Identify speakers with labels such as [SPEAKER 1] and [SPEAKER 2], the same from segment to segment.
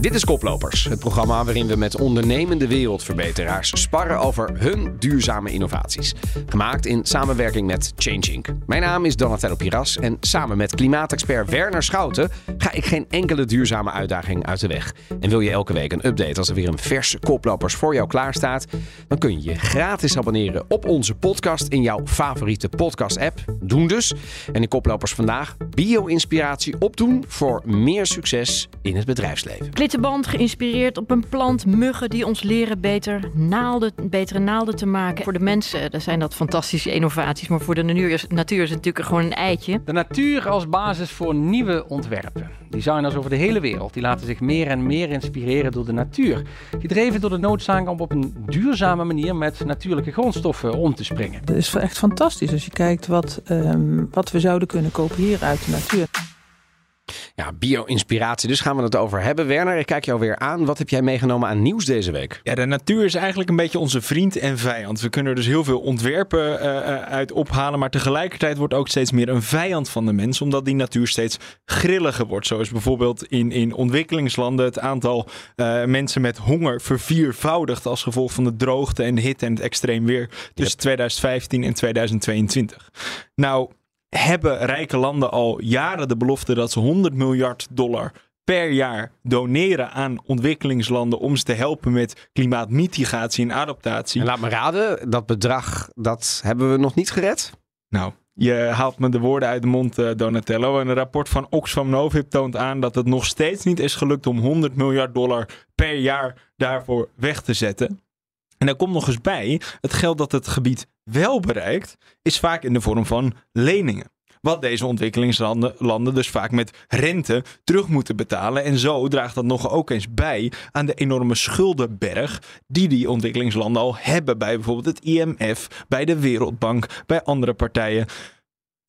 [SPEAKER 1] Dit is Koplopers, het programma waarin we met ondernemende wereldverbeteraars sparren over hun duurzame innovaties. Gemaakt in samenwerking met Change Inc. Mijn naam is Donatello Piras en samen met klimaatexpert Werner Schouten ga ik geen enkele duurzame uitdaging uit de weg. En wil je elke week een update als er weer een verse Koplopers voor jou klaarstaat, dan kun je je gratis abonneren op onze podcast in jouw favoriete podcast-app. Doen dus. En in Koplopers vandaag bio-inspiratie opdoen voor meer succes in het bedrijfsleven.
[SPEAKER 2] Klittenband geïnspireerd op een plant, muggen die ons leren beter naalden, betere naalden te maken. Voor de mensen daar zijn dat fantastische innovaties, maar voor de natuur is, natuur is het natuurlijk gewoon een eitje.
[SPEAKER 3] De natuur als basis voor nieuwe ontwerpen. Designers over de hele wereld die laten zich meer en meer inspireren door de natuur. Gedreven door de noodzaak om op een duurzame manier met natuurlijke grondstoffen om te springen.
[SPEAKER 4] Dat is echt fantastisch als je kijkt wat, um, wat we zouden kunnen kopiëren uit de natuur.
[SPEAKER 1] Ja, bio-inspiratie, dus gaan we het over hebben. Werner, ik kijk jou weer aan. Wat heb jij meegenomen aan nieuws deze week?
[SPEAKER 5] Ja, de natuur is eigenlijk een beetje onze vriend en vijand. We kunnen er dus heel veel ontwerpen uh, uit ophalen, maar tegelijkertijd wordt ook steeds meer een vijand van de mens, omdat die natuur steeds grilliger wordt. Zoals bijvoorbeeld in, in ontwikkelingslanden het aantal uh, mensen met honger verviervoudigt als gevolg van de droogte en de hitte en het extreem weer tussen yep. 2015 en 2022. Nou, hebben rijke landen al jaren de belofte dat ze 100 miljard dollar per jaar doneren aan ontwikkelingslanden om ze te helpen met klimaatmitigatie en adaptatie.
[SPEAKER 1] En laat me raden, dat bedrag dat hebben we nog niet gered?
[SPEAKER 5] Nou, je haalt me de woorden uit de mond, Donatello. En een rapport van Oxfam Novib toont aan dat het nog steeds niet is gelukt om 100 miljard dollar per jaar daarvoor weg te zetten. En daar komt nog eens bij, het geld dat het gebied wel bereikt, is vaak in de vorm van leningen. Wat deze ontwikkelingslanden landen dus vaak met rente terug moeten betalen. En zo draagt dat nog ook eens bij aan de enorme schuldenberg die die ontwikkelingslanden al hebben. Bij bijvoorbeeld het IMF, bij de Wereldbank, bij andere partijen.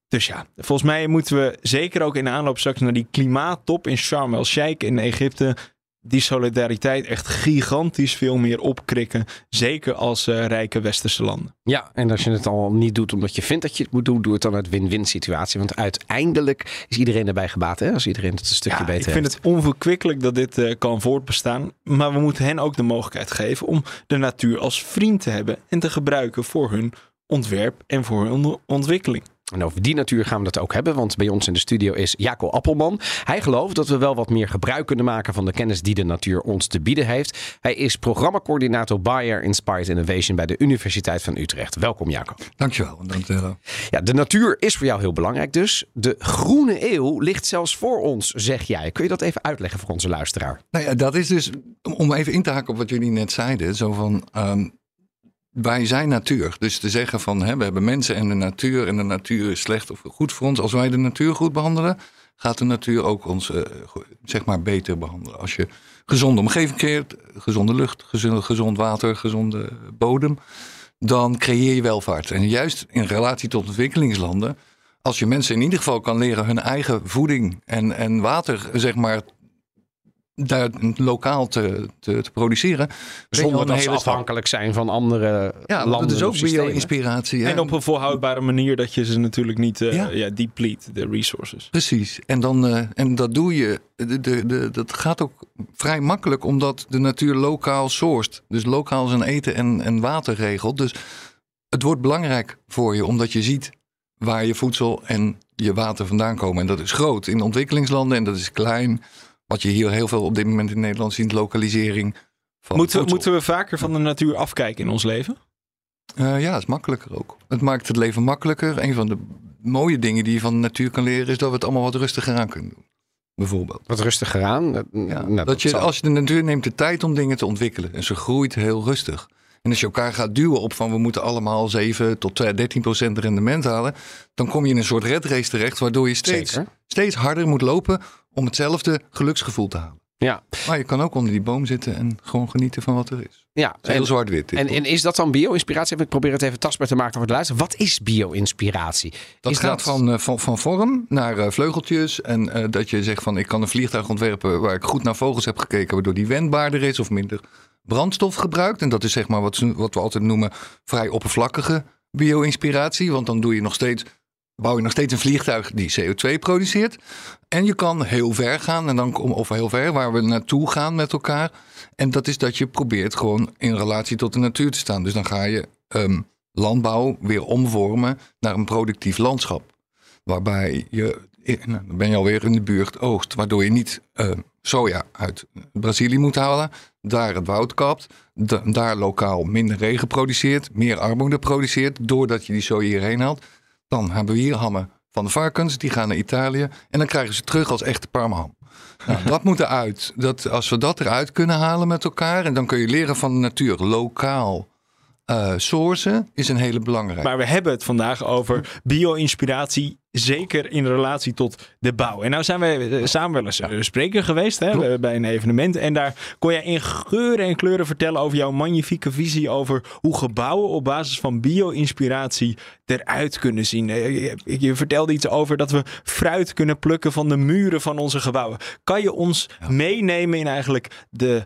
[SPEAKER 5] Dus ja, volgens mij moeten we zeker ook in aanloop straks naar die klimaattop in Sharm el-Sheikh in Egypte die solidariteit echt gigantisch veel meer opkrikken. Zeker als uh, rijke westerse landen.
[SPEAKER 1] Ja, en als je het al niet doet omdat je vindt dat je het moet doen, doe het dan uit win-win situatie. Want uiteindelijk is iedereen erbij gebaat, hè? als iedereen het een stukje
[SPEAKER 5] ja,
[SPEAKER 1] beter
[SPEAKER 5] Ik vind
[SPEAKER 1] heeft.
[SPEAKER 5] het onverkwikkelijk dat dit uh, kan voortbestaan. Maar we moeten hen ook de mogelijkheid geven om de natuur als vriend te hebben en te gebruiken voor hun ontwerp en voor hun ontwikkeling.
[SPEAKER 1] En over die natuur gaan we het ook hebben, want bij ons in de studio is Jaco Appelman. Hij gelooft dat we wel wat meer gebruik kunnen maken van de kennis die de natuur ons te bieden heeft. Hij is programmacoördinator Bayer Inspired Innovation bij de Universiteit van Utrecht. Welkom Jaco.
[SPEAKER 6] Dankjewel. Dankjewel.
[SPEAKER 1] Ja, de natuur is voor jou heel belangrijk dus. De groene eeuw ligt zelfs voor ons, zeg jij. Kun je dat even uitleggen voor onze luisteraar?
[SPEAKER 6] Nou ja, dat is dus, om even in te haken op wat jullie net zeiden, zo van... Um, wij zijn natuur. Dus te zeggen van hè, we hebben mensen en de natuur en de natuur is slecht of goed voor ons. Als wij de natuur goed behandelen, gaat de natuur ook ons uh, zeg maar beter behandelen. Als je gezonde omgeving creëert, gezonde lucht, gezond, gezond water, gezonde bodem, dan creëer je welvaart. En juist in relatie tot ontwikkelingslanden, als je mensen in ieder geval kan leren hun eigen voeding en, en water zeg maar daar lokaal te, te, te produceren.
[SPEAKER 1] Zonder dat ze afhankelijk zijn van andere
[SPEAKER 6] ja,
[SPEAKER 1] landen.
[SPEAKER 6] Dat is ook weer inspiratie. Ja.
[SPEAKER 5] En op een volhoudbare manier dat je ze natuurlijk niet uh, ja. ja. deplete, de resources.
[SPEAKER 6] Precies. En, dan, uh, en dat doe je. De, de, de, dat gaat ook vrij makkelijk omdat de natuur lokaal sourced. Dus lokaal zijn eten en, en water regelt. Dus het wordt belangrijk voor je omdat je ziet waar je voedsel en je water vandaan komen. En dat is groot in ontwikkelingslanden en dat is klein. Wat je hier heel veel op dit moment in Nederland ziet, lokalisering. Van
[SPEAKER 5] moeten, we, moeten we vaker van de natuur afkijken in ons leven?
[SPEAKER 6] Uh, ja, dat is makkelijker ook. Het maakt het leven makkelijker. Een van de mooie dingen die je van de natuur kan leren, is dat we het allemaal wat rustiger aan kunnen doen. Bijvoorbeeld.
[SPEAKER 1] Wat rustiger aan?
[SPEAKER 6] Ja, nou, dat, dat je, als je de natuur neemt de tijd om dingen te ontwikkelen. En ze groeit heel rustig. En als je elkaar gaat duwen op van we moeten allemaal 7 tot 13 procent rendement halen. Dan kom je in een soort redrace terecht. Waardoor je steeds, steeds harder moet lopen om hetzelfde geluksgevoel te halen.
[SPEAKER 1] Ja,
[SPEAKER 6] Maar je kan ook onder die boom zitten en gewoon genieten van wat er is.
[SPEAKER 1] ja.
[SPEAKER 6] Is heel zwart-wit.
[SPEAKER 1] en, en is dat dan bio-inspiratie? Ik probeer het even tastbaar te maken voor de luisteraar. Wat is bio-inspiratie?
[SPEAKER 6] Dat
[SPEAKER 1] is
[SPEAKER 6] gaat Van, eh, van, van vorm naar eh, vleugeltjes. En eh, dat je zegt van ik kan een vliegtuig ontwerpen waar ik goed naar vogels heb gekeken, waardoor die wendbaarder is of minder brandstof gebruikt. En dat is zeg maar wat, wat we altijd noemen vrij oppervlakkige bio-inspiratie. Want dan doe je nog steeds, bouw je nog steeds een vliegtuig die CO2 produceert. En je kan heel ver gaan, en dan, of heel ver, waar we naartoe gaan met elkaar. En dat is dat je probeert gewoon in relatie tot de natuur te staan. Dus dan ga je ehm, landbouw weer omvormen naar een productief landschap. Waarbij je, eh, nou, dan ben je alweer in de buurt oogst, waardoor je niet eh, soja uit Brazilië moet halen, daar het woud kapt, da- daar lokaal minder regen produceert, meer armoede produceert, doordat je die soja hierheen haalt. Dan hebben we hier hammen van de varkens, die gaan naar Italië en dan krijgen ze terug als echte parmaham. Nou, dat moet eruit. Dat, als we dat eruit kunnen halen met elkaar, en dan kun je leren van de natuur lokaal eh sourcen, is een hele belangrijke.
[SPEAKER 5] Maar we hebben het vandaag over bio-inspiratie, zeker in relatie tot de bouw. En nou zijn we eh, samen wel eens eh, spreker geweest hè, bij een evenement. En daar kon jij in geuren en kleuren vertellen over jouw magnifieke visie over hoe gebouwen op basis van bio-inspiratie eruit kunnen zien. Je, je vertelde iets over dat we fruit kunnen plukken van de muren van onze gebouwen. Kan je ons meenemen in eigenlijk de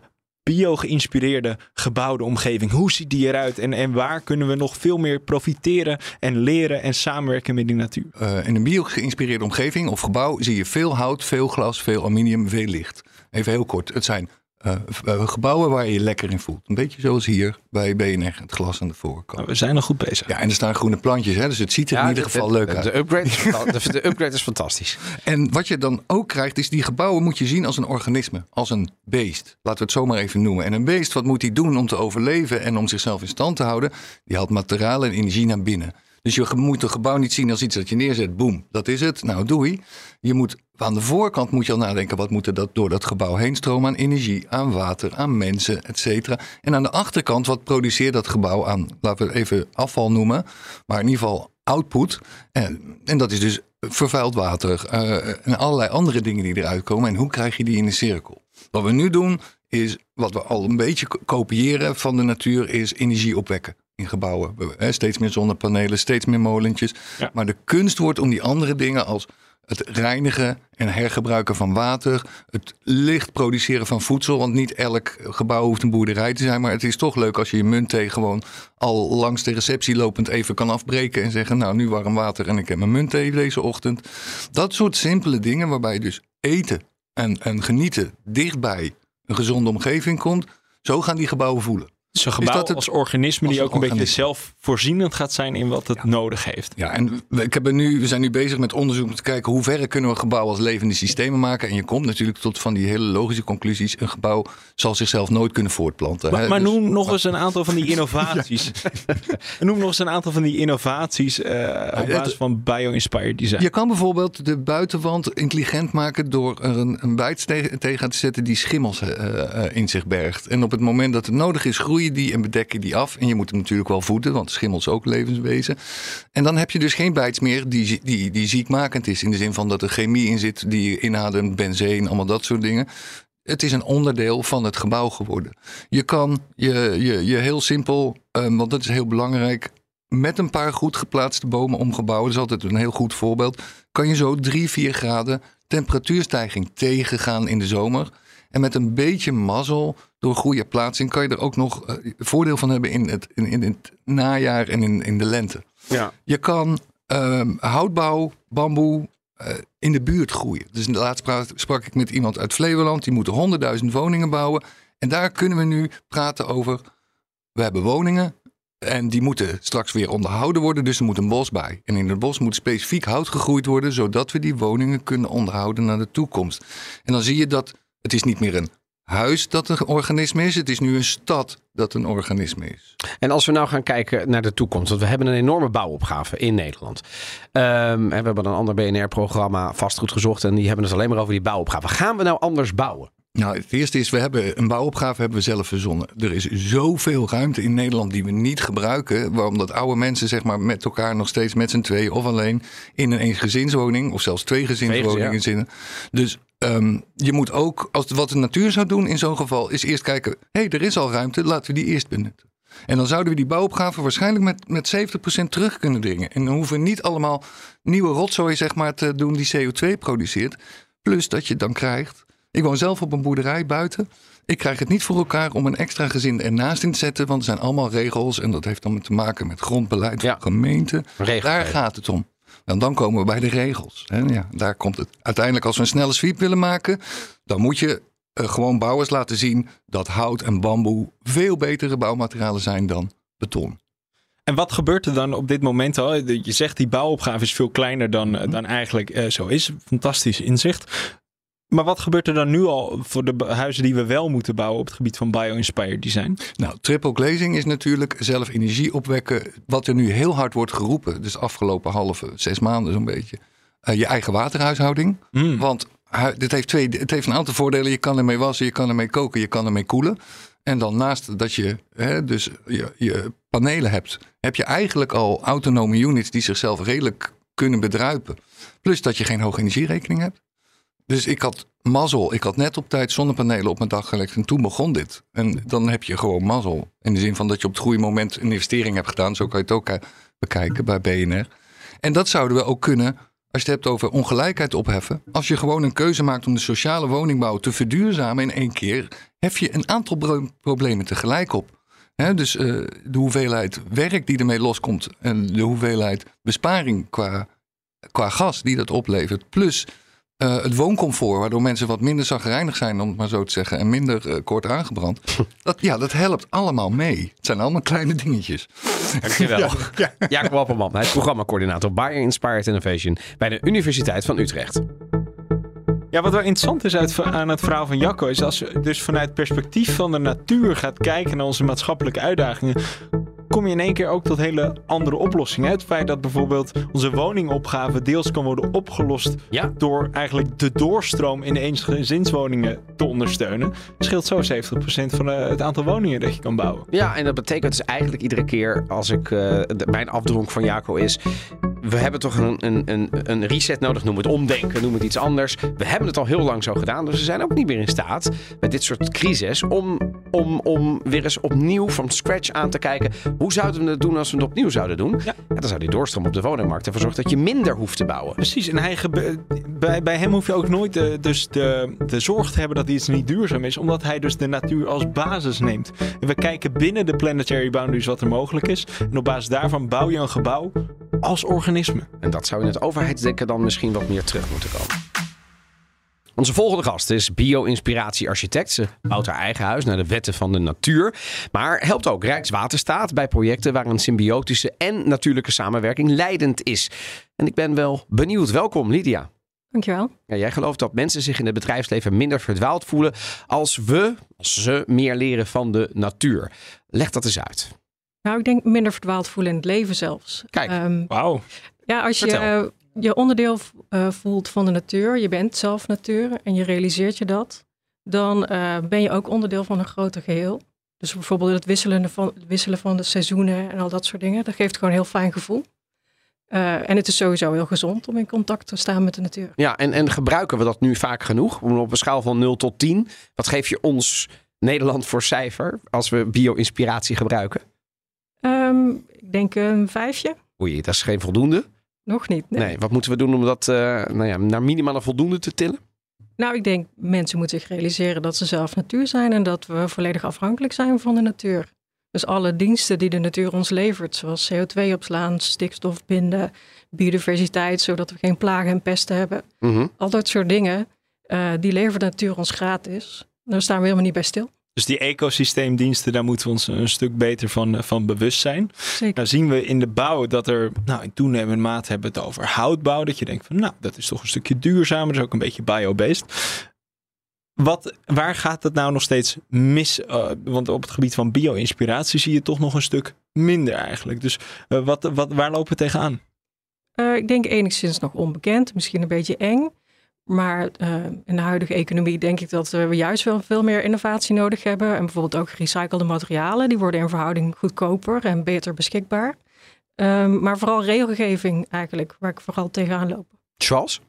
[SPEAKER 5] bio-geïnspireerde gebouwde omgeving. Hoe ziet die eruit en, en waar kunnen we nog veel meer profiteren en leren en samenwerken met die natuur?
[SPEAKER 6] Eh, in een bio-geïnspireerde omgeving of gebouw zie je veel hout, veel glas, veel aluminium, veel licht. Even heel kort. Het zijn eh, eh, gebouwen waar je je lekker in voelt. Een beetje zoals hier bij BNR, het glas aan de voorkant.
[SPEAKER 5] Nou, we zijn nog goed bezig.
[SPEAKER 6] Ja, en er staan groene plantjes, hè, dus het ziet er in ieder
[SPEAKER 1] de-
[SPEAKER 6] geval
[SPEAKER 1] de-
[SPEAKER 6] leuk
[SPEAKER 1] de,
[SPEAKER 6] uit.
[SPEAKER 1] De upgrade, is de, de upgrade is fantastisch.
[SPEAKER 6] En wat je dan ook krijgt, is die gebouwen moet je zien als een organisme, als een beest. Laten we het zo maar even noemen. En een beest, wat moet hij doen om te overleven en om zichzelf in stand te houden? Die haalt materiaal en energie naar binnen. Dus je moet een gebouw niet zien als iets dat je neerzet, boem, dat is het. Nou, doei. Je moet aan de voorkant moet je al nadenken, wat moet er dat door dat gebouw heen stromen aan energie, aan water, aan mensen, et cetera. En aan de achterkant, wat produceert dat gebouw aan, laten we het even afval noemen, maar in ieder geval output. En, en dat is dus vervuild water eh, en allerlei andere dingen die eruit komen. En hoe krijg je die in een cirkel? Wat we nu doen is, wat we al een beetje ko- kopiëren van de natuur, is energie opwekken in gebouwen. Steeds meer zonnepanelen, steeds meer molentjes.
[SPEAKER 5] Ja.
[SPEAKER 6] Maar de kunst wordt om die andere dingen als het reinigen en hergebruiken van water, het licht produceren van voedsel. Want niet elk gebouw hoeft een boerderij te zijn. Maar het is toch leuk als je je muntthee gewoon al langs de receptie lopend even kan afbreken. En zeggen, nou nu warm water en ik heb mijn muntthee deze ochtend. Dat soort simpele dingen waarbij je dus eten en, en genieten dichtbij een gezonde omgeving komt. Zo gaan die gebouwen voelen.
[SPEAKER 5] Gebouw
[SPEAKER 6] dat het-
[SPEAKER 5] als organisme
[SPEAKER 6] als
[SPEAKER 5] die ook een beetje zelfvoorzienend gaat zijn in wat het nodig heeft.
[SPEAKER 6] Ja, en we, ik heb nu, we zijn nu bezig met onderzoek om te kijken hoe ver kunnen we gebouwen als levende systemen maken. En je komt natuurlijk tot van die hele logische conclusies. Een gebouw zal zichzelf nooit kunnen voortplanten.
[SPEAKER 5] Maar,
[SPEAKER 6] hè.
[SPEAKER 5] maar
[SPEAKER 6] Dus-
[SPEAKER 5] noem nog eens een aantal van die innovaties. noem nog eens een aantal van die innovaties op basis van bio-inspired design.
[SPEAKER 6] Je kan bijvoorbeeld de buitenwand intelligent maken door er een, een bijt tegen, tegen te zetten die schimmels eh, eh, in zich bergt. En op het moment dat het nodig is, groeien die en bedekken die af. En je moet hem natuurlijk wel voeden, want schimmels ook levenswezen. En dan heb je dus geen bijts meer die, die, die ziekmakend is. In de zin van dat er chemie in zit die inademt, benzeen, allemaal dat soort dingen. Het is een onderdeel van het gebouw geworden. Je kan je, je, je heel simpel, eh, want dat is heel belangrijk, met een paar goed geplaatste bomen omgebouwen, dat is altijd een heel goed voorbeeld, kan je zo 3, 4 graden temperatuurstijging tegengaan in de zomer. En met een beetje mazzel, door goede plaatsing, kan je er ook nog eh, voordeel van hebben in het, in, in het najaar en in, in de lente.
[SPEAKER 1] Ja.
[SPEAKER 6] Je kan ehm, houtbouw, bamboe eh, in de buurt groeien. Dus laatst sprak, sprak ik met iemand uit Flevoland. Die moeten honderdduizend woningen bouwen. En daar kunnen we nu praten over. We hebben woningen. En die moeten straks weer onderhouden worden. Dus er moet een bos bij. En in het bos moet specifiek hout gegroeid worden. Zodat we die woningen kunnen onderhouden naar de toekomst. En dan zie je dat het is niet meer een huis dat een organisme is. Het is nu een stad dat een organisme is.
[SPEAKER 1] En als we nou gaan kijken naar de toekomst, want we hebben een enorme bouwopgave in Nederland. En we hebben een ander BNR-programma vastgoed gezocht en die hebben het alleen maar over die bouwopgave. Gaan we nou anders bouwen?
[SPEAKER 6] Nou, het eerste is, we hebben een bouwopgave hebben we zelf verzonnen. Er is zoveel ruimte in Nederland die we niet gebruiken. Waarom dat oude mensen zeg maar met elkaar nog steeds met z'n twee of alleen in een eensgezinswoning of zelfs twee gezinswoningen zitten. Dus ehm, je moet ook, als wat de natuur zou doen in zo'n geval, is eerst kijken: hé, hey, er is al ruimte, laten we die eerst benutten. En dan zouden we die bouwopgave waarschijnlijk met, met 70% terug kunnen dringen. En dan hoeven we niet allemaal nieuwe rotzooi zeg maar, te doen die CO2 produceert. Plus dat je dan krijgt. Ik woon zelf op een boerderij buiten. Ik krijg het niet voor elkaar om een extra gezin ernaast in te zetten. Want er zijn allemaal regels. En dat heeft dan te maken met grondbeleid van
[SPEAKER 1] Ja.
[SPEAKER 6] gemeente. Daar gaat het om. En dan komen we bij de regels. hè. ja, daar komt het. Uiteindelijk, als we een snelle sweep willen maken, dan moet je eh, gewoon bouwers laten zien dat hout en bamboe veel betere bouwmaterialen zijn dan beton.
[SPEAKER 5] En wat gebeurt er dan op dit moment al? Je zegt die bouwopgave is veel kleiner dan, eh, dan eigenlijk eh, zo is. Fantastisch inzicht. Maar wat gebeurt er dan nu al voor de huizen die we wel moeten bouwen op het gebied van bio-inspired design?
[SPEAKER 6] Nou, triple glazing is natuurlijk zelf energie opwekken. Wat er nu heel hard wordt geroepen, dus de afgelopen halve, zes maanden zo'n beetje. eh, je eigen waterhuishouding.
[SPEAKER 5] Hmm.
[SPEAKER 6] Want dit heeft, twee, het heeft een aantal voordelen. Je kan ermee wassen, je kan ermee koken, je kan ermee koelen. En dan naast dat je hè, dus je, je panelen hebt, heb je eigenlijk al autonome units die zichzelf redelijk kunnen bedruipen. Plus dat je geen hoge energierekening hebt. Dus ik had mazzel. Ik had net op tijd zonnepanelen op mijn dak gelegd en toen begon dit. En dan heb je gewoon mazzel. In de zin van dat je op het goede moment een investering hebt gedaan. Zo kan je het ook eh, bekijken bij BNR. En dat zouden we ook kunnen, als je het hebt over ongelijkheid opheffen. Als je gewoon een keuze maakt om de sociale woningbouw te verduurzamen in één keer, hef je een aantal problemen tegelijk op. Dus eh, de hoeveelheid werk die ermee loskomt en de hoeveelheid besparing qua, qua gas die dat oplevert, plus eh, het wooncomfort, waardoor mensen wat minder zagrijnig zijn, om het maar zo te zeggen, en minder eh, kort aangebrand. Dat, ja, dat helpt allemaal mee. Het zijn allemaal kleine dingetjes.
[SPEAKER 1] Dankjewel. Jacob Appelman, hij is programmacoördinator Buyer Inspired Innovation bij de Universiteit van Utrecht.
[SPEAKER 5] Ja, wat wel interessant is uit, aan het verhaal van Jacco, is als je dus vanuit het perspectief van de natuur gaat kijken naar onze maatschappelijke uitdagingen, kom je in één keer ook tot hele andere oplossingen. Het feit dat bijvoorbeeld onze woningopgave deels kan worden opgelost
[SPEAKER 1] Ja.
[SPEAKER 5] door eigenlijk de doorstroom in de eensgezinswoningen te ondersteunen, scheelt zo 70% van eh, het aantal woningen dat je kan bouwen.
[SPEAKER 1] Ja, en dat betekent dus eigenlijk iedere keer als ik eh, de- mijn afdronk van Jaco is. We hebben toch een, een, een, een reset nodig, noem het omdenken, noem het iets anders. We hebben het al heel lang zo gedaan, dus we zijn ook niet meer in staat met dit soort crisis om, om, om weer eens opnieuw van scratch aan te kijken. Hoe zouden we het doen als we het opnieuw zouden doen?
[SPEAKER 5] Ja.
[SPEAKER 1] dan zou die doorstroom op de woningmarkt ervoor zorgen dat je minder hoeft te bouwen.
[SPEAKER 5] Precies, en hij bij, bij hem hoef je ook nooit de, dus de, de zorg te hebben dat iets niet duurzaam is, omdat hij dus de natuur als basis neemt. En we kijken binnen de planetary boundaries wat er mogelijk is. En op basis daarvan bouw je een gebouw als
[SPEAKER 1] En dat zou in het overheidsdenken dan misschien wat meer terug moeten komen. Onze volgende gast is bio-inspiratie-architect. Ze bouwt haar eigen huis naar de wetten van de natuur. Maar helpt ook Rijkswaterstaat bij projecten waar een symbiotische en natuurlijke samenwerking leidend is. En ik ben wel benieuwd. Welkom, Lydia.
[SPEAKER 7] Dankjewel.
[SPEAKER 1] Ja, jij gelooft dat mensen zich in het bedrijfsleven minder verdwaald voelen als we, als ze meer leren van de natuur. Leg dat eens uit.
[SPEAKER 7] Nou, ik denk minder verdwaald voelen in het leven zelfs.
[SPEAKER 1] Kijk.
[SPEAKER 7] Ehm,
[SPEAKER 5] Wauw.
[SPEAKER 7] ja, als je
[SPEAKER 1] Vertel.
[SPEAKER 7] eh, je onderdeel eh, voelt van de natuur, je bent zelf natuur en je realiseert je dat, dan eh, ben je ook onderdeel van een groter geheel. Dus bijvoorbeeld het wisselen van, wisselen van de seizoenen en al dat soort dingen, dat geeft gewoon een heel fijn gevoel. Eh, en het is sowieso heel gezond om in contact te staan met de natuur.
[SPEAKER 1] Ja, en, en gebruiken we dat nu vaak genoeg? Op een schaal van 0 tot 10. Wat geef je ons Nederland voor cijfer als we bio-inspiratie gebruiken?
[SPEAKER 7] Ehm, ik denk een vijfje.
[SPEAKER 1] Oei, dat is geen voldoende.
[SPEAKER 7] Nog niet.
[SPEAKER 1] Nee,
[SPEAKER 7] nee.
[SPEAKER 1] wat moeten we doen om dat eh, nou ja, naar minimaal een voldoende te tillen?
[SPEAKER 7] Nou, ik denk mensen moeten zich realiseren dat ze zelf natuur zijn en dat we volledig afhankelijk zijn van de natuur. Dus alle diensten die de natuur ons levert, zoals CO2 opslaan, stikstof binden, biodiversiteit, zodat we geen plagen en pesten hebben.
[SPEAKER 1] Mhm.
[SPEAKER 7] Al dat soort dingen, eh, die levert de natuur ons gratis. Daar staan we helemaal niet bij stil.
[SPEAKER 5] Dus die ecosysteemdiensten, daar moeten we ons een stuk beter van, van bewust zijn.
[SPEAKER 7] Zeker.
[SPEAKER 5] Nou zien we in de bouw dat er, nou in toenemende mate hebben we het over houtbouw. Dat je denkt van, nou dat is toch een stukje duurzamer, dus ook een beetje biobased. Wat, waar gaat het nou nog steeds mis? Eh, want op het gebied van bio-inspiratie zie je toch nog een stuk minder eigenlijk. Dus eh, wat, wat, waar lopen we tegenaan?
[SPEAKER 7] Eh, ik denk enigszins nog onbekend, misschien een beetje eng. Maar eh, in de huidige economie denk ik dat we juist wel veel meer innovatie nodig hebben. En bijvoorbeeld ook gerecyclede materialen, die worden in verhouding goedkoper en beter beschikbaar. Ehm, maar vooral regelgeving eigenlijk, waar ik vooral tegenaan loop.
[SPEAKER 1] Charles?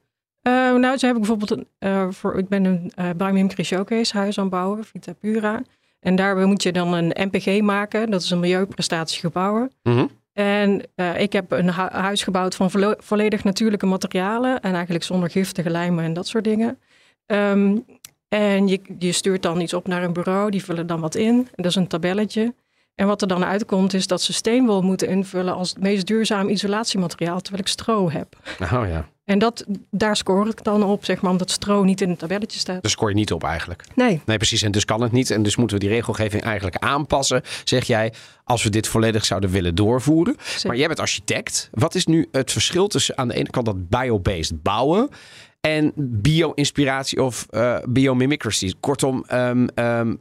[SPEAKER 7] Uh, nou, ze hebben bijvoorbeeld een, uh, voor, ik ben een uh, biomimicry showcase huis aan het bouwen, Vita Pura. En daarbij moet je dan een MPG maken, dat is een milieuprestatiegebouw.
[SPEAKER 1] Mm
[SPEAKER 7] En ik heb een hu huis gebouwd van vo volledig natuurlijke materialen en eigenlijk zonder giftige lijmen en dat soort dingen. Um, en je, je stuurt dan iets op naar een bureau, die vullen dan wat in. Dat is een tabelletje. En wat er dan uitkomt is dat ze steenwol moeten invullen als het meest duurzaam isolatiemateriaal, terwijl ik stro heb.
[SPEAKER 1] Oh ja.
[SPEAKER 7] En dat, daar score ik dan op, zeg maar, omdat stro niet in het tabelletje staat.
[SPEAKER 1] Daar scoor je niet op eigenlijk.
[SPEAKER 7] Nee.
[SPEAKER 1] Nee, precies. En dus kan het niet. En dus moeten we die regelgeving eigenlijk aanpassen, zeg jij, als we dit volledig zouden willen doorvoeren.
[SPEAKER 7] Zeker.
[SPEAKER 1] Maar jij bent architect. Wat is nu het verschil tussen aan de ene kant dat biobased bouwen en bio-inspiratie of uh, biomimicry. Kortom, um, um,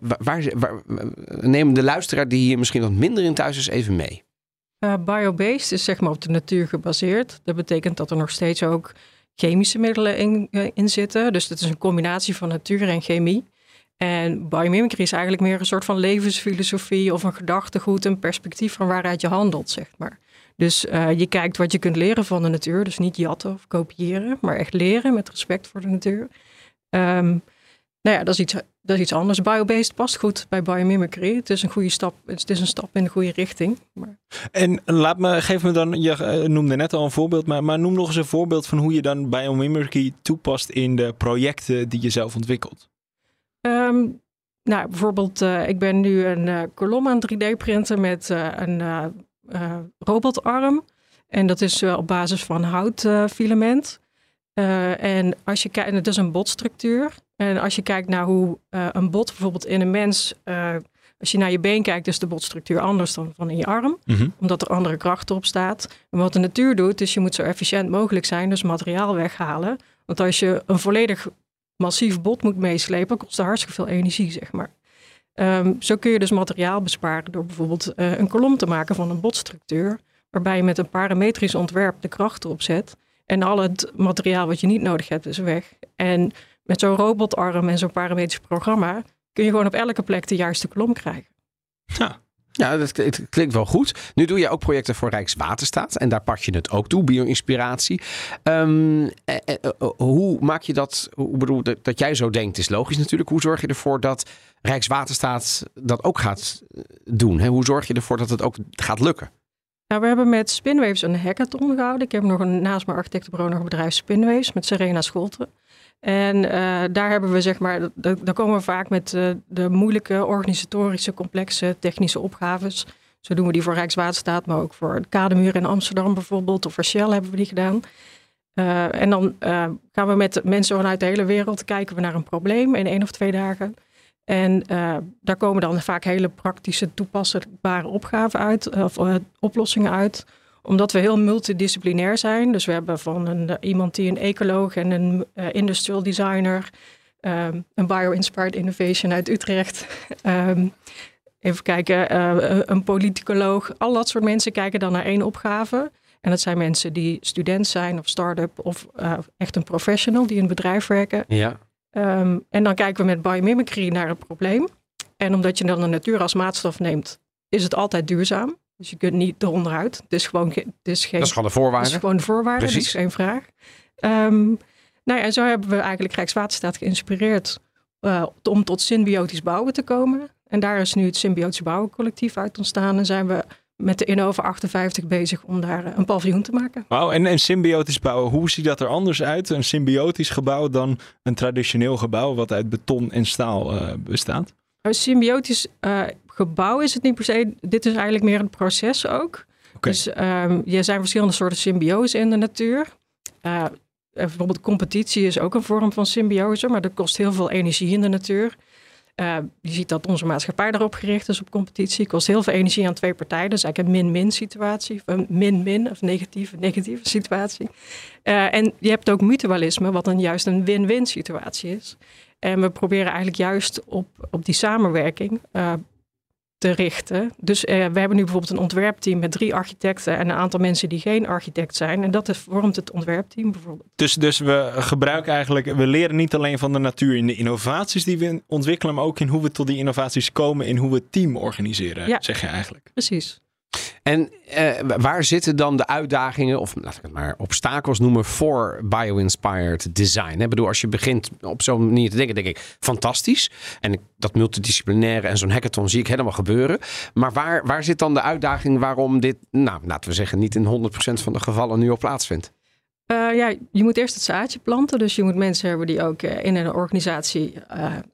[SPEAKER 1] waar, waar, waar, neem de luisteraar die hier misschien wat minder in thuis is even mee.
[SPEAKER 7] Uh, biobased is zeg maar op de natuur gebaseerd. Dat betekent dat er nog steeds ook chemische middelen in, in zitten. Dus het is een combinatie van natuur en chemie. En biomimicry is eigenlijk meer een soort van levensfilosofie of een gedachtegoed, een perspectief van waaruit je handelt, zeg maar. Dus uh, je kijkt wat je kunt leren van de natuur. Dus niet jatten of kopiëren, maar echt leren met respect voor de natuur. Um, nou ja, dat is iets, dat is iets anders. Biobased past goed bij biomimicry. Het is een goede stap. Het is een stap in de goede richting. Maar...
[SPEAKER 5] En laat me, geef me dan, je noemde net al een voorbeeld, maar, maar noem nog eens een voorbeeld van hoe je dan biomimicry toepast in de projecten die je zelf ontwikkelt.
[SPEAKER 7] Um, nou, bijvoorbeeld, uh, ik ben nu een uh, kolom aan 3D-printen met uh, een robotarm. En dat is op basis van houtfilament. En als je kijkt, het is een botstructuur. En als je kijkt naar hoe een bot bijvoorbeeld in een mens, als je naar je been kijkt, is de botstructuur anders dan van in je arm.
[SPEAKER 5] Mm -hmm.
[SPEAKER 7] Omdat er andere krachten op staat. En wat de natuur doet, is je moet zo efficiënt mogelijk zijn, dus materiaal weghalen. Want als je een volledig massief bot moet meeslepen, kost het hartstikke veel energie, zeg maar. Um, zo kun je dus materiaal besparen door bijvoorbeeld uh, een kolom te maken van een botstructuur, waarbij je met een parametrisch ontwerp de krachten opzet en al het materiaal wat je niet nodig hebt is weg. En met zo'n robotarm en zo'n parametrisch programma kun je gewoon op elke plek de juiste kolom krijgen.
[SPEAKER 5] Ja.
[SPEAKER 1] Ja, dat het klinkt wel goed. Nu doe je ook projecten voor Rijkswaterstaat en daar pak je het ook toe, bio-inspiratie. Um, eh, eh, hoe maak je dat, hoe bedoel, dat, dat jij zo denkt is logisch natuurlijk. Hoe zorg je ervoor dat Rijkswaterstaat dat ook gaat doen? Hè? Hoe zorg je ervoor dat het ook gaat lukken?
[SPEAKER 7] Nou, we hebben met Spinwaves een hackathon gehouden. Ik heb nog een, naast mijn architectenbureau nog een bedrijf Spinwaves met Serena Scholten. En uh, daar hebben we zeg maar, daar komen we vaak met uh, de moeilijke organisatorische, complexe technische opgaves. Zo doen we die voor Rijkswaterstaat, maar ook voor de Kademuur in Amsterdam bijvoorbeeld. Of voor Shell hebben we die gedaan. Uh, en dan gaan we met mensen vanuit de hele wereld kijken we naar een probleem in één of twee dagen. En daar komen dan vaak hele praktische, toepasbare opgaven uit, of oplossingen uit. Omdat we heel multidisciplinair zijn. Dus we hebben van een, uh, iemand die een ecoloog en een industrial designer, um, een bio-inspired innovation uit Utrecht. um, even kijken, een politicoloog. Al dat soort mensen kijken dan naar één opgave. En dat zijn mensen die student zijn of start-up of echt een professional die in een bedrijf werken.
[SPEAKER 1] Ja.
[SPEAKER 7] Um, en dan kijken we met biomimicry naar het probleem. En omdat je dan de natuur als maatstaf neemt, is het altijd duurzaam. Dus je kunt niet eronderuit. Het is gewoon, is geen,
[SPEAKER 1] dat is gewoon de voorwaarde.
[SPEAKER 7] Het is gewoon de voorwaarde,
[SPEAKER 1] Precies.
[SPEAKER 7] dat is geen vraag. Um, nou ja, en zo hebben we eigenlijk Rijkswaterstaat geïnspireerd uh, om tot symbiotisch bouwen te komen. En daar is nu het Symbiotisch Bouwen Collectief uit ontstaan. En zijn we met de Innova 58 bezig om daar een paviljoen te maken.
[SPEAKER 5] Wauw, en, en symbiotisch bouwen, hoe ziet dat er anders uit? Een symbiotisch gebouw dan een traditioneel gebouw wat uit beton en staal uh, bestaat?
[SPEAKER 7] Een symbiotisch uh, gebouw is het niet per se. Dit is eigenlijk meer een proces ook.
[SPEAKER 5] Okay.
[SPEAKER 7] Dus um, er zijn verschillende soorten symbiose in de natuur. Uh, bijvoorbeeld competitie is ook een vorm van symbiose, maar dat kost heel veel energie in de natuur. Uh, je ziet dat onze maatschappij daarop gericht is op competitie. Kost heel veel energie aan twee partijen. Dat is eigenlijk een min-min situatie. Of een min-min of negatieve, negatieve situatie. Uh, en je hebt ook mutualisme, wat dan juist een win-win situatie is. En we proberen eigenlijk juist op, op die samenwerking uh, te richten. Dus we hebben nu bijvoorbeeld een ontwerpteam met drie architecten en een aantal mensen die geen architect zijn. En dat vormt het ontwerpteam bijvoorbeeld.
[SPEAKER 5] Dus, dus we gebruiken eigenlijk, we leren niet alleen van de natuur in de innovaties die we ontwikkelen, maar ook in hoe we tot die innovaties komen, in hoe we het team organiseren,
[SPEAKER 7] ja.
[SPEAKER 5] zeg je eigenlijk.
[SPEAKER 7] Precies.
[SPEAKER 1] En eh, waar zitten dan de uitdagingen, of laat ik het maar obstakels noemen, voor bio-inspired design? Ik bedoel, als je begint op zo'n manier te denken, denk ik, fantastisch. En dat multidisciplinaire en zo'n hackathon zie ik helemaal gebeuren. Maar waar, waar zit dan de uitdaging waarom dit, nou, laten we zeggen, niet in 100% van de gevallen nu al plaatsvindt?
[SPEAKER 7] Eh, ja, je moet eerst het zaadje planten. Dus je moet mensen hebben die ook eh, in een organisatie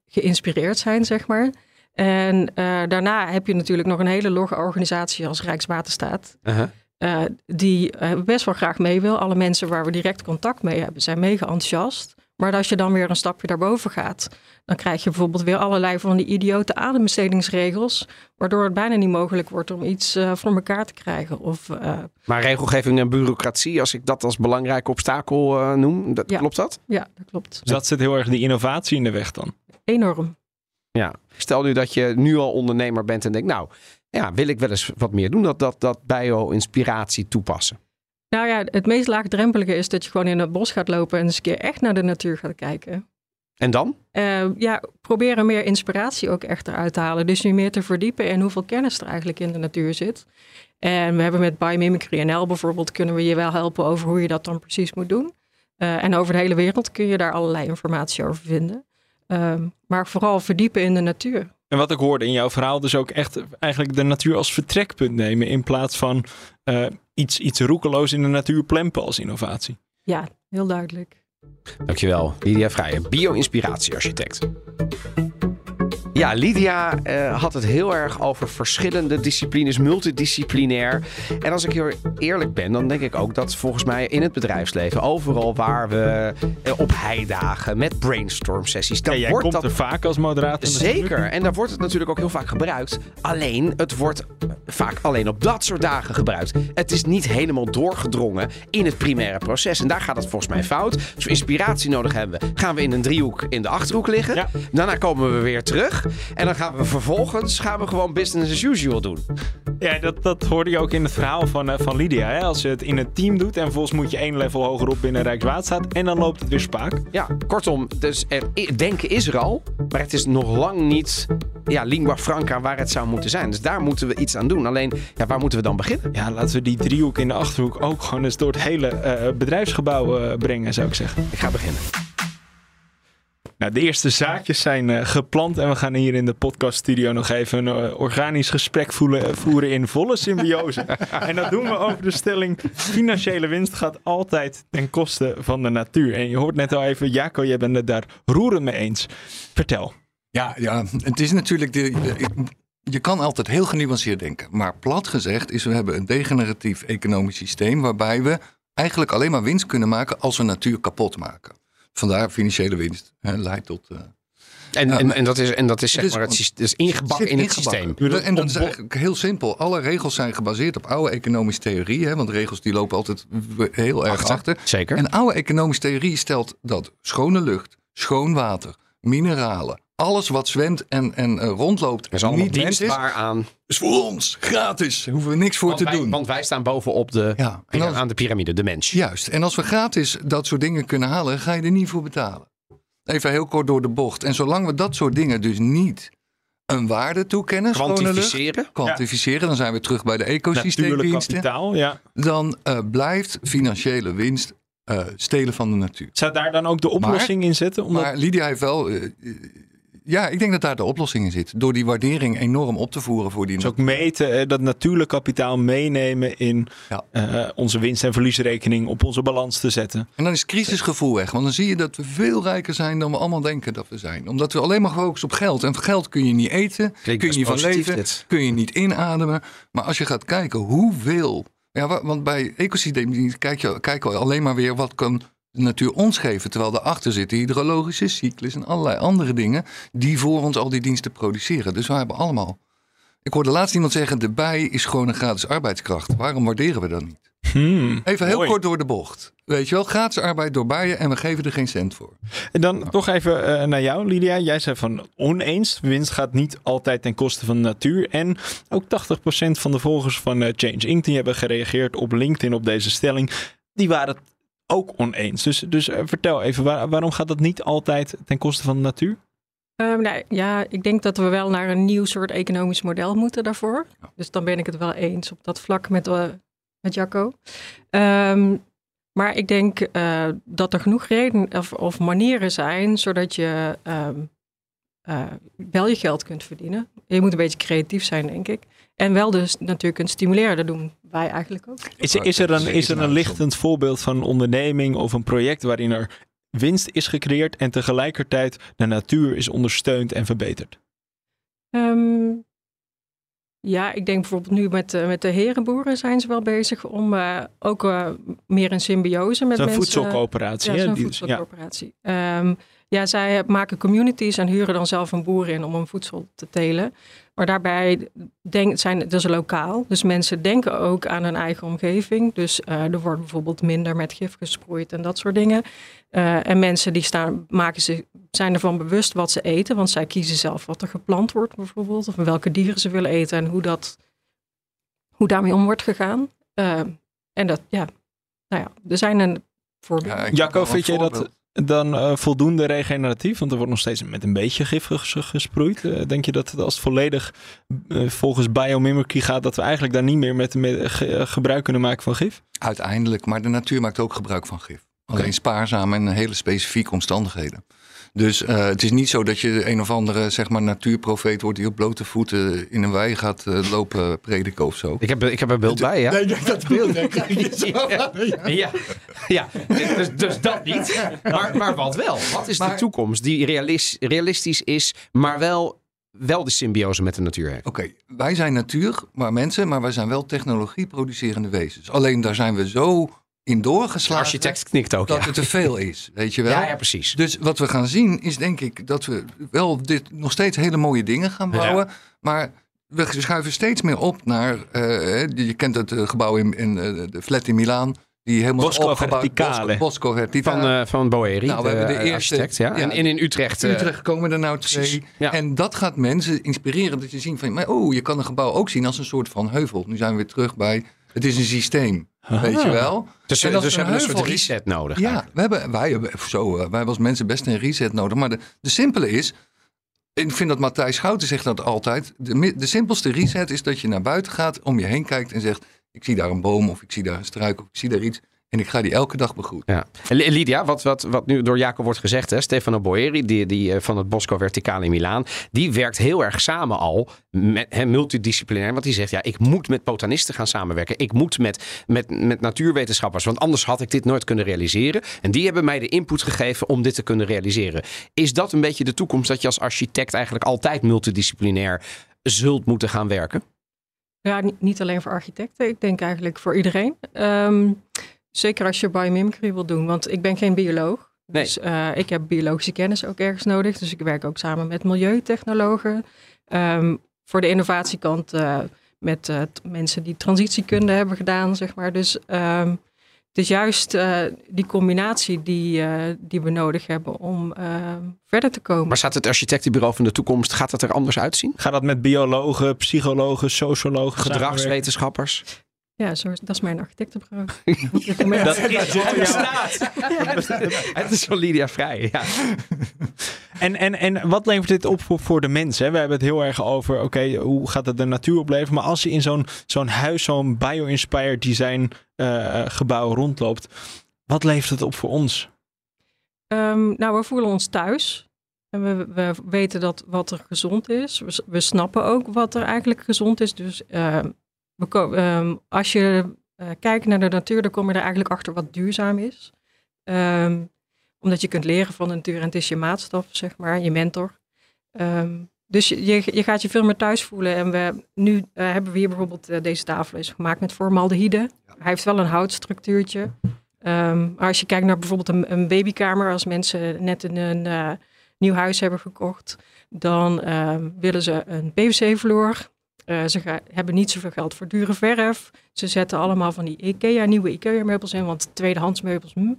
[SPEAKER 7] geïnspireerd zijn, zeg maar. En eh, daarna heb je natuurlijk nog een hele logge organisatie als Rijkswaterstaat.
[SPEAKER 1] Uh-huh.
[SPEAKER 7] eh, die eh, best wel graag mee wil. Alle mensen waar we direct contact mee hebben zijn mega enthousiast. Maar als je dan weer een stapje daarboven gaat, dan krijg je bijvoorbeeld weer allerlei van die idiote adembestedingsregels, waardoor het bijna niet mogelijk wordt om iets eh, voor elkaar te krijgen. Of, eh,
[SPEAKER 1] Maar regelgeving en bureaucratie, als ik dat als belangrijk obstakel eh, noem, dat,
[SPEAKER 7] Ja.
[SPEAKER 1] klopt dat?
[SPEAKER 7] ja, dat klopt.
[SPEAKER 5] Dus dat zit heel erg die innovatie in de weg dan.
[SPEAKER 7] Enorm.
[SPEAKER 1] Ja. Stel nu dat je nu al ondernemer bent en denkt, nou, ja, wil ik wel eens wat meer doen, dat, dat, dat bio-inspiratie toepassen.
[SPEAKER 7] Nou ja, het meest laagdrempelige is dat je gewoon in het bos gaat lopen en eens een keer echt naar de natuur gaat kijken.
[SPEAKER 1] En dan?
[SPEAKER 7] Eh, ja, proberen meer inspiratie ook echt eruit te halen. Dus nu meer te verdiepen in hoeveel kennis er eigenlijk in de natuur zit. En we hebben met Biomimicry NL bijvoorbeeld, kunnen we je wel helpen over hoe je dat dan precies moet doen. Eh, en over de hele wereld kun je daar allerlei informatie over vinden. Ehm, maar vooral verdiepen in de natuur.
[SPEAKER 5] En wat ik hoorde in jouw verhaal, dus ook echt eigenlijk de natuur als vertrekpunt nemen. In plaats van eh, iets, iets roekeloos in de natuur plempen als innovatie.
[SPEAKER 7] Ja, heel duidelijk.
[SPEAKER 1] Dankjewel, Lydia Vrijen, bio-inspiratiearchitect. Ja, Lydia eh, had het heel erg over verschillende disciplines, multidisciplinair. En als ik heel eerlijk ben, dan denk ik ook dat volgens mij in het bedrijfsleven, overal waar we eh, op heidagen met brainstorm sessies, dan
[SPEAKER 5] Ja, jij
[SPEAKER 1] wordt
[SPEAKER 5] komt
[SPEAKER 1] dat
[SPEAKER 5] er vaak als moderator.
[SPEAKER 1] Zeker, en daar wordt het natuurlijk ook heel vaak gebruikt. Alleen, het wordt vaak alleen op dat soort dagen gebruikt. Het is niet helemaal doorgedrongen in het primaire proces. En daar gaat het volgens mij fout. Als we inspiratie nodig hebben, gaan we in een driehoek in de achterhoek liggen.
[SPEAKER 5] Ja.
[SPEAKER 1] Daarna komen we weer terug. En dan gaan we vervolgens gaan we gewoon business as usual doen.
[SPEAKER 5] Ja, dat, dat hoorde je ook in het verhaal van, eh, van Lydia. Hè? Als je het in een team doet en vervolgens moet je één level hogerop binnen Rijkswaterstaat. En dan loopt het weer spaak.
[SPEAKER 1] Ja, kortom, dus er, denken is er al, maar het is nog lang niet ja, lingua franca waar het zou moeten zijn. Dus daar moeten we iets aan doen. Alleen, ja, waar moeten we dan beginnen?
[SPEAKER 5] Ja, laten we die driehoek in de achterhoek ook gewoon eens door het hele eh, bedrijfsgebouw eh, brengen, zou ik zeggen.
[SPEAKER 1] Ik ga beginnen.
[SPEAKER 5] Nou, de eerste zaadjes zijn eh, geplant en we gaan hier in de podcaststudio nog even een eh, organisch gesprek voelen, voeren in volle symbiose. en dat doen we over de stelling: financiële winst gaat altijd ten koste van de natuur. En je hoort net al even, Jaco, jij bent het daar roerend mee eens. Vertel.
[SPEAKER 6] Ja, ja, het is natuurlijk. De, de- je kan altijd heel genuanceerd denken. Maar plat gezegd is, we hebben een degeneratief economisch systeem. waarbij we eigenlijk alleen maar winst kunnen maken als we natuur kapot maken. Vandaar financiële winst. Hè, leidt tot. eh,
[SPEAKER 1] En, en, en dat is, en dat is zeg
[SPEAKER 6] Dus-
[SPEAKER 1] maar het, is ingebakken in het systeem.
[SPEAKER 6] En dat is eigenlijk heel simpel. Alle regels zijn gebaseerd op oude economische theorieën. hè, Want regels die lopen altijd heel erg
[SPEAKER 1] Achter.
[SPEAKER 6] achter.
[SPEAKER 1] Zeker.
[SPEAKER 6] En oude economische theorie stelt dat schone lucht, schoon water, mineralen, alles wat zwemt en, en eh, rondloopt,
[SPEAKER 1] Er is allemaal
[SPEAKER 6] niet mens is,
[SPEAKER 1] dienstbaar aan.
[SPEAKER 6] is voor ons gratis. Daar hoeven we niks voor
[SPEAKER 1] Want
[SPEAKER 6] te
[SPEAKER 1] wij,
[SPEAKER 6] doen.
[SPEAKER 1] want wij staan bovenop de,
[SPEAKER 6] Ja, en als-
[SPEAKER 1] aan de piramide, de mens.
[SPEAKER 6] Juist. En als we gratis dat soort dingen kunnen halen, ga je er niet voor betalen. Even heel kort door de bocht. En zolang we dat soort dingen dus niet een waarde toekennen, lucht,
[SPEAKER 1] Kwantificeren.
[SPEAKER 6] kwantificeren, dan zijn we terug bij de ecosysteemdiensten.
[SPEAKER 5] kapitaal, ja.
[SPEAKER 6] Dan eh, blijft financiële winst eh, stelen van de natuur.
[SPEAKER 5] Zou daar dan ook de oplossing in zitten? Omdat...
[SPEAKER 6] Maar Lydia heeft wel. Ja, ik denk dat daar de oplossing in zit. Door die waardering enorm op te voeren voor die
[SPEAKER 5] Dus ook meten, dat natuurlijk kapitaal meenemen in
[SPEAKER 6] Ja.
[SPEAKER 5] eh, onze winst- en verliesrekening op onze balans te zetten.
[SPEAKER 6] En dan is crisisgevoel weg. Want dan zie je dat we veel rijker zijn dan we allemaal denken dat we zijn. Omdat we alleen maar focussen op geld. En geld kun je niet eten,
[SPEAKER 1] Klinkt
[SPEAKER 6] kun je niet van leven,
[SPEAKER 1] dit.
[SPEAKER 6] kun je niet inademen. Maar als je gaat kijken hoeveel... Ja, wa- want bij ecosysteemdiensten kijk je, kijken we alleen maar weer wat kan de natuur ons geven. Terwijl daarachter zitten hydrologische cyclus en allerlei andere dingen... die voor ons al die diensten produceren. Dus we hebben allemaal... Ik hoorde laatst iemand zeggen, de bij is gewoon een gratis arbeidskracht. Waarom waarderen we dat niet?
[SPEAKER 5] Hmm,
[SPEAKER 6] Even heel
[SPEAKER 5] mooi.
[SPEAKER 6] kort door de bocht. Weet je wel, gratis arbeid door bijen en we geven er geen cent voor.
[SPEAKER 5] En dan toch even eh, naar jou, Lydia. Jij zei van oneens. Winst gaat niet altijd ten koste van de natuur. En ook 80% van de volgers van eh, Change Inc. die hebben gereageerd op LinkedIn op deze stelling. Die waren het ook oneens. Dus, dus eh, vertel even, waar- waarom gaat dat niet altijd ten koste van de natuur?
[SPEAKER 7] Ehm, nou, ja, ik denk dat we wel naar een nieuw soort economisch model moeten daarvoor. Dus dan ben ik het wel eens op dat vlak met, uh, met Jacco. Ehm, maar ik denk uh, dat er genoeg redenen of, of, manieren zijn zodat je um, uh, wel je geld kunt verdienen. Je moet een beetje creatief zijn, denk ik. En wel dus natuurlijk kunt stimuleren. Dat doen wij eigenlijk ook.
[SPEAKER 5] Is, is er een, is er een lichtend voorbeeld van een onderneming of een project waarin er winst is gecreëerd en tegelijkertijd de natuur is ondersteund en verbeterd?
[SPEAKER 7] Um, ja, ik denk bijvoorbeeld nu met, uh, met de herenboeren zijn ze wel bezig om uh, ook uh, meer in symbiose met mensen...
[SPEAKER 5] voedselcoöperatie.
[SPEAKER 7] Ja,
[SPEAKER 5] Die-
[SPEAKER 7] voedselcoöperatie. Ja. Um, ja, zij maken communities en huren dan zelf een boer in om hun voedsel te telen. Maar daarbij denk, zijn het dus lokaal. Dus mensen denken ook aan hun eigen omgeving. Dus uh, er wordt bijvoorbeeld minder met gif gesproeid en dat soort dingen. Uh, en mensen die staan, maken zich, zijn ervan bewust wat ze eten. Want zij kiezen zelf wat er geplant wordt bijvoorbeeld. Of welke dieren ze willen eten en hoe, dat, hoe daarmee om wordt gegaan. Uh, en dat, ja, nou ja, er zijn een voorbeeld.
[SPEAKER 6] Ja,
[SPEAKER 5] Jacco, vind jij dat dan uh, voldoende regeneratief? Want er wordt nog steeds met een beetje gif ges gesproeid. Uh, denk je dat het als het volledig uh, volgens biomimicry gaat, dat we eigenlijk daar niet meer met, met ge gebruik kunnen maken van gif?
[SPEAKER 6] Uiteindelijk, maar de natuur maakt ook gebruik van gif. Alleen okay. spaarzaam en hele specifieke omstandigheden. Dus uh, het is niet zo dat je een of andere zeg maar, natuurprofeet wordt die op blote voeten in een wei gaat uh, lopen prediken of zo.
[SPEAKER 1] Ik heb, ik heb er beeld bij, ja.
[SPEAKER 8] Nee, dat beeld
[SPEAKER 1] ja, ja, ja. Dus, dus dat niet. Maar, maar wat wel? Wat is maar, de toekomst die realis, realistisch is, maar wel wel de symbiose met de natuur heeft.
[SPEAKER 6] Oké, okay, wij zijn natuur, maar mensen, maar wij zijn wel technologie producerende wezens. Alleen daar zijn we zo in doorgeslagen.
[SPEAKER 1] De architect knikt ook,
[SPEAKER 6] Dat
[SPEAKER 1] ja.
[SPEAKER 6] het te veel is, weet je wel.
[SPEAKER 1] Ja, ja, precies.
[SPEAKER 6] Dus wat we gaan zien is denk ik dat we wel dit nog steeds hele mooie dingen gaan bouwen. Ja. Maar we schuiven steeds meer op naar, uh, je kent het gebouw in, in uh, de flat in Milaan. Die helemaal
[SPEAKER 5] Bosco
[SPEAKER 6] opgebouwd
[SPEAKER 5] Verticale.
[SPEAKER 6] Bosco.
[SPEAKER 1] Van, uh, van Boeri,
[SPEAKER 6] nou, we hebben de eerste,
[SPEAKER 1] architect. Ja. En, en, in Utrecht.
[SPEAKER 6] Utrecht komen er nou twee.
[SPEAKER 1] Ja.
[SPEAKER 6] En dat gaat mensen inspireren. Dat je ziet van, maar, oh, je kan een gebouw ook zien als een soort van heuvel. Nu zijn we weer terug bij, het is een systeem.
[SPEAKER 1] Aha.
[SPEAKER 6] Weet je wel?
[SPEAKER 1] Dus,
[SPEAKER 6] En
[SPEAKER 1] dus we
[SPEAKER 6] er
[SPEAKER 1] hebben een
[SPEAKER 6] een
[SPEAKER 1] soort
[SPEAKER 6] is-
[SPEAKER 1] reset nodig.
[SPEAKER 6] Ja, we hebben, wij, hebben, zo, uh, wij hebben als mensen best een reset nodig. Maar de, de simpele is, ik vind dat Matthijs Schouten zegt dat altijd. De, de simpelste reset is dat je naar buiten gaat, om je heen kijkt en zegt... ik zie daar een boom of ik zie daar een struik of ik zie daar iets... en ik ga die elke dag begroeten.
[SPEAKER 1] Ja. En Lydia, wat, wat, wat nu door Jacob wordt gezegd, hè, Stefano Boeri, die, die eh, van het Bosco Verticale in Milaan, die werkt heel erg samen al, met, hè, multidisciplinair. Want die zegt, ja, ik moet met botanisten gaan samenwerken. Ik moet met, met, met natuurwetenschappers, want anders had ik dit nooit kunnen realiseren. En die hebben mij de input gegeven om dit te kunnen realiseren. Is dat een beetje de toekomst, dat je als architect eigenlijk altijd multidisciplinair zult moeten gaan werken?
[SPEAKER 7] Ja, niet, niet alleen voor architecten. Ik denk eigenlijk voor iedereen. Um, zeker als je biomimicry wil doen. Want ik ben geen bioloog.
[SPEAKER 1] Nee.
[SPEAKER 7] Dus uh, ik heb biologische kennis ook ergens nodig. Dus ik werk ook samen met milieutechnologen. Um, voor de innovatiekant uh, met uh, mensen die transitiekunde hebben gedaan, zeg maar. Dus um, het is juist uh, die combinatie die, uh, die we nodig hebben om uh, verder te komen.
[SPEAKER 1] Maar staat het architectenbureau van de toekomst, gaat het er anders uitzien?
[SPEAKER 5] Gaat dat met biologen, psychologen, sociologen,
[SPEAKER 1] gedragswetenschappers?
[SPEAKER 7] Ja, zo, dat is mijn architectenbureau.
[SPEAKER 5] dat is
[SPEAKER 1] staat. Het is van Lydia Vrij, ja.
[SPEAKER 5] En, en, en wat levert dit op voor, voor de mensen? We hebben het heel erg over, oké, okay, hoe gaat het de natuur opleveren? Maar als je in zo'n zo'n huis, zo'n bio-inspired design uh, gebouw rondloopt, wat levert het op voor ons?
[SPEAKER 7] Um, nou, we voelen ons thuis. En we, we weten dat wat er gezond is. We, we snappen ook wat er eigenlijk gezond is. Dus uh, we, um, als je uh, kijkt naar de natuur, dan kom je er eigenlijk achter wat duurzaam is. Um, omdat je kunt leren van de natuur en het is je maatstaf, zeg maar, je mentor. Um, dus je, je gaat je veel meer thuis voelen. En we, nu uh, hebben we hier bijvoorbeeld uh, deze tafel is gemaakt met formaldehyde. Ja. Hij heeft wel een houtstructuurtje. Um, maar als je kijkt naar bijvoorbeeld een, een babykamer, als mensen net een, een uh, nieuw huis hebben gekocht, dan willen ze een PVC-vloer. Uh, ze ga, hebben niet zoveel geld voor dure verf. Ze zetten allemaal van die IKEA, nieuwe IKEA-meubels in, want tweedehands meubels. Hm.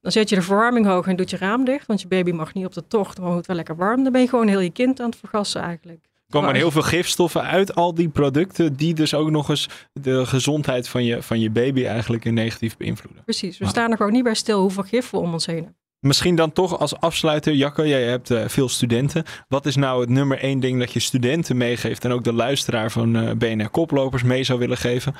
[SPEAKER 7] Dan zet je de verwarming hoog en doet je raam dicht, want je baby mag niet op de tocht, maar moet wel lekker warm. Dan ben je gewoon heel je kind aan het vergassen eigenlijk.
[SPEAKER 5] Er komen heel veel gifstoffen uit al die producten, die dus ook nog eens de gezondheid van je, van je baby eigenlijk negatief beïnvloeden.
[SPEAKER 7] Precies, we wow. staan er gewoon niet bij stil hoeveel gif we om ons heen hebben.
[SPEAKER 5] Misschien dan toch als afsluiter, Jacco, jij hebt uh, veel studenten. Wat is nou het nummer één ding dat je studenten meegeeft en ook de luisteraar van uh, BNR Koplopers mee zou willen geven?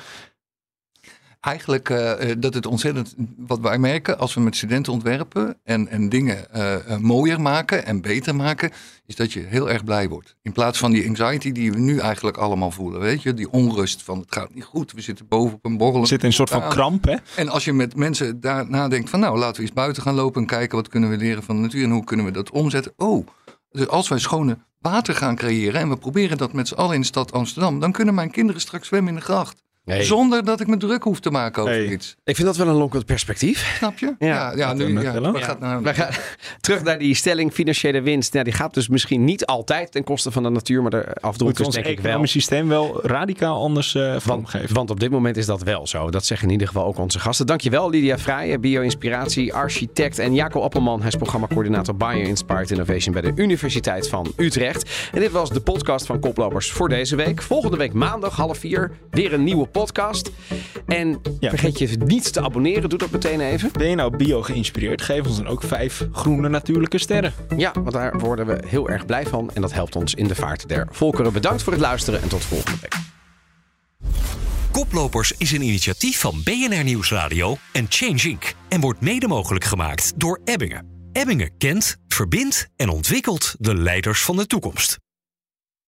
[SPEAKER 6] Eigenlijk uh, dat het ontzettend, wat wij merken als we met studenten ontwerpen en, en dingen uh, mooier maken en beter maken, is dat je heel erg blij wordt. In plaats van die anxiety die we nu eigenlijk allemaal voelen, weet je, die onrust van het gaat niet goed, we zitten boven op een borrel.
[SPEAKER 5] We zitten in een soort van kramp, hè?
[SPEAKER 6] En als je met mensen daar nadenkt van nou, laten we eens buiten gaan lopen en kijken wat kunnen we leren van de natuur en hoe kunnen we dat omzetten. Oh, dus als wij schone water gaan creëren en we proberen dat met z'n allen in de stad Amsterdam, dan kunnen mijn kinderen straks zwemmen in de gracht.
[SPEAKER 1] Nee.
[SPEAKER 6] Zonder dat ik me druk hoef te maken over
[SPEAKER 5] Nee.
[SPEAKER 6] iets.
[SPEAKER 1] Ik vind dat wel een lonkend perspectief.
[SPEAKER 6] Snap je?
[SPEAKER 1] Ja.
[SPEAKER 6] ja, ja, nu, ja. Gaat nou...
[SPEAKER 1] We gaan terug naar die stelling financiële winst. Nou, die gaat dus misschien niet altijd ten koste van de natuur, maar de
[SPEAKER 5] we
[SPEAKER 1] is
[SPEAKER 5] ons
[SPEAKER 1] denk ik wel.
[SPEAKER 5] systeem wel radicaal anders eh
[SPEAKER 1] Want,
[SPEAKER 5] vormgeven?
[SPEAKER 1] want op dit moment is dat wel zo. Dat zeggen in ieder geval ook onze gasten. Dankjewel Lydia Vrijen, bio-inspiratie, architect. En Jaco Appelman, hij is programmacoördinator Bio-Inspired Innovation bij de Universiteit van Utrecht. En dit was de podcast van Koplopers voor deze week. Volgende week maandag half vier weer een nieuwe podcast. En
[SPEAKER 5] Ja.
[SPEAKER 1] vergeet je niet te abonneren. Doe dat meteen even.
[SPEAKER 5] Ben je nou bio geïnspireerd? Geef ons dan ook vijf groene natuurlijke sterren.
[SPEAKER 1] Ja, want daar worden we heel erg blij van. En dat helpt ons in de vaart der volkeren. Bedankt voor het luisteren en tot volgende week.
[SPEAKER 9] Koplopers is een initiatief van BNR Nieuwsradio en Change Inc. En wordt mede mogelijk gemaakt door Ebbingen. Ebbingen kent, verbindt en ontwikkelt de leiders van de toekomst.